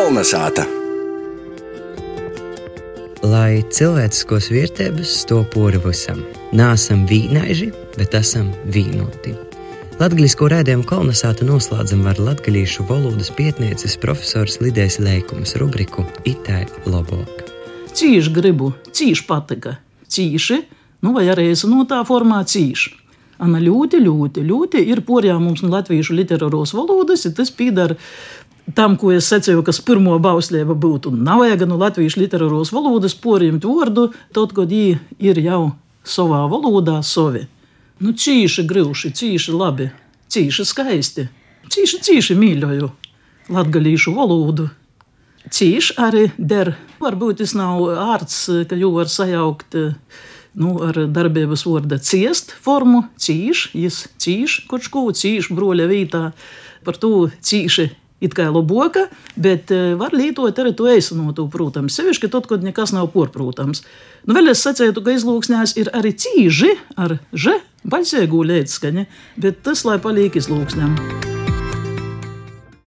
Kalnasāta! Lai cilvēciskos vietēbas to pori visam, nāsam vīnaiži, bet esam vīnoti. Latvijas rādījumu kolonizāta noslēdzam ar latviešu valodas pētnieces profesors Lidijas Leikumas rubriku Itai Lobok. Cīši gribu, cīši patika, cīši, nu vai arī es no tā formā cīši. Ana ļoti, ļoti, ļoti ir porjā mums no latviešu literāros valodas, ja tas pīdara tam, ko es secēju, kas pirmo bauslība būtu. Nav vajag no latviešu literāros valodas poriem vārdu, tad, kad viņi ir jau savā valodā savi. Nu, cīši grūši, cīši labi, cīši skaisti. Cīši, cīši mīļoju latgalīšu valodu. Cīši arī der. Varbūt tas nav ārts, ka jau var sajaukt nu, ar darbības vārda ciest formu, cīši, jis cīši, kurš ko cīši broļa vītā. Par to cīši it kā loboka, bet eh, var lietot arī to eisanotu, protams, sevišķi tad, kad nekas nav porprotams. Nu, vēl es sacītu, ka izlūksnēs ir arī cīži ar že, baļsēgu līdzskaņa, bet tas lai paliek izlūksnēm.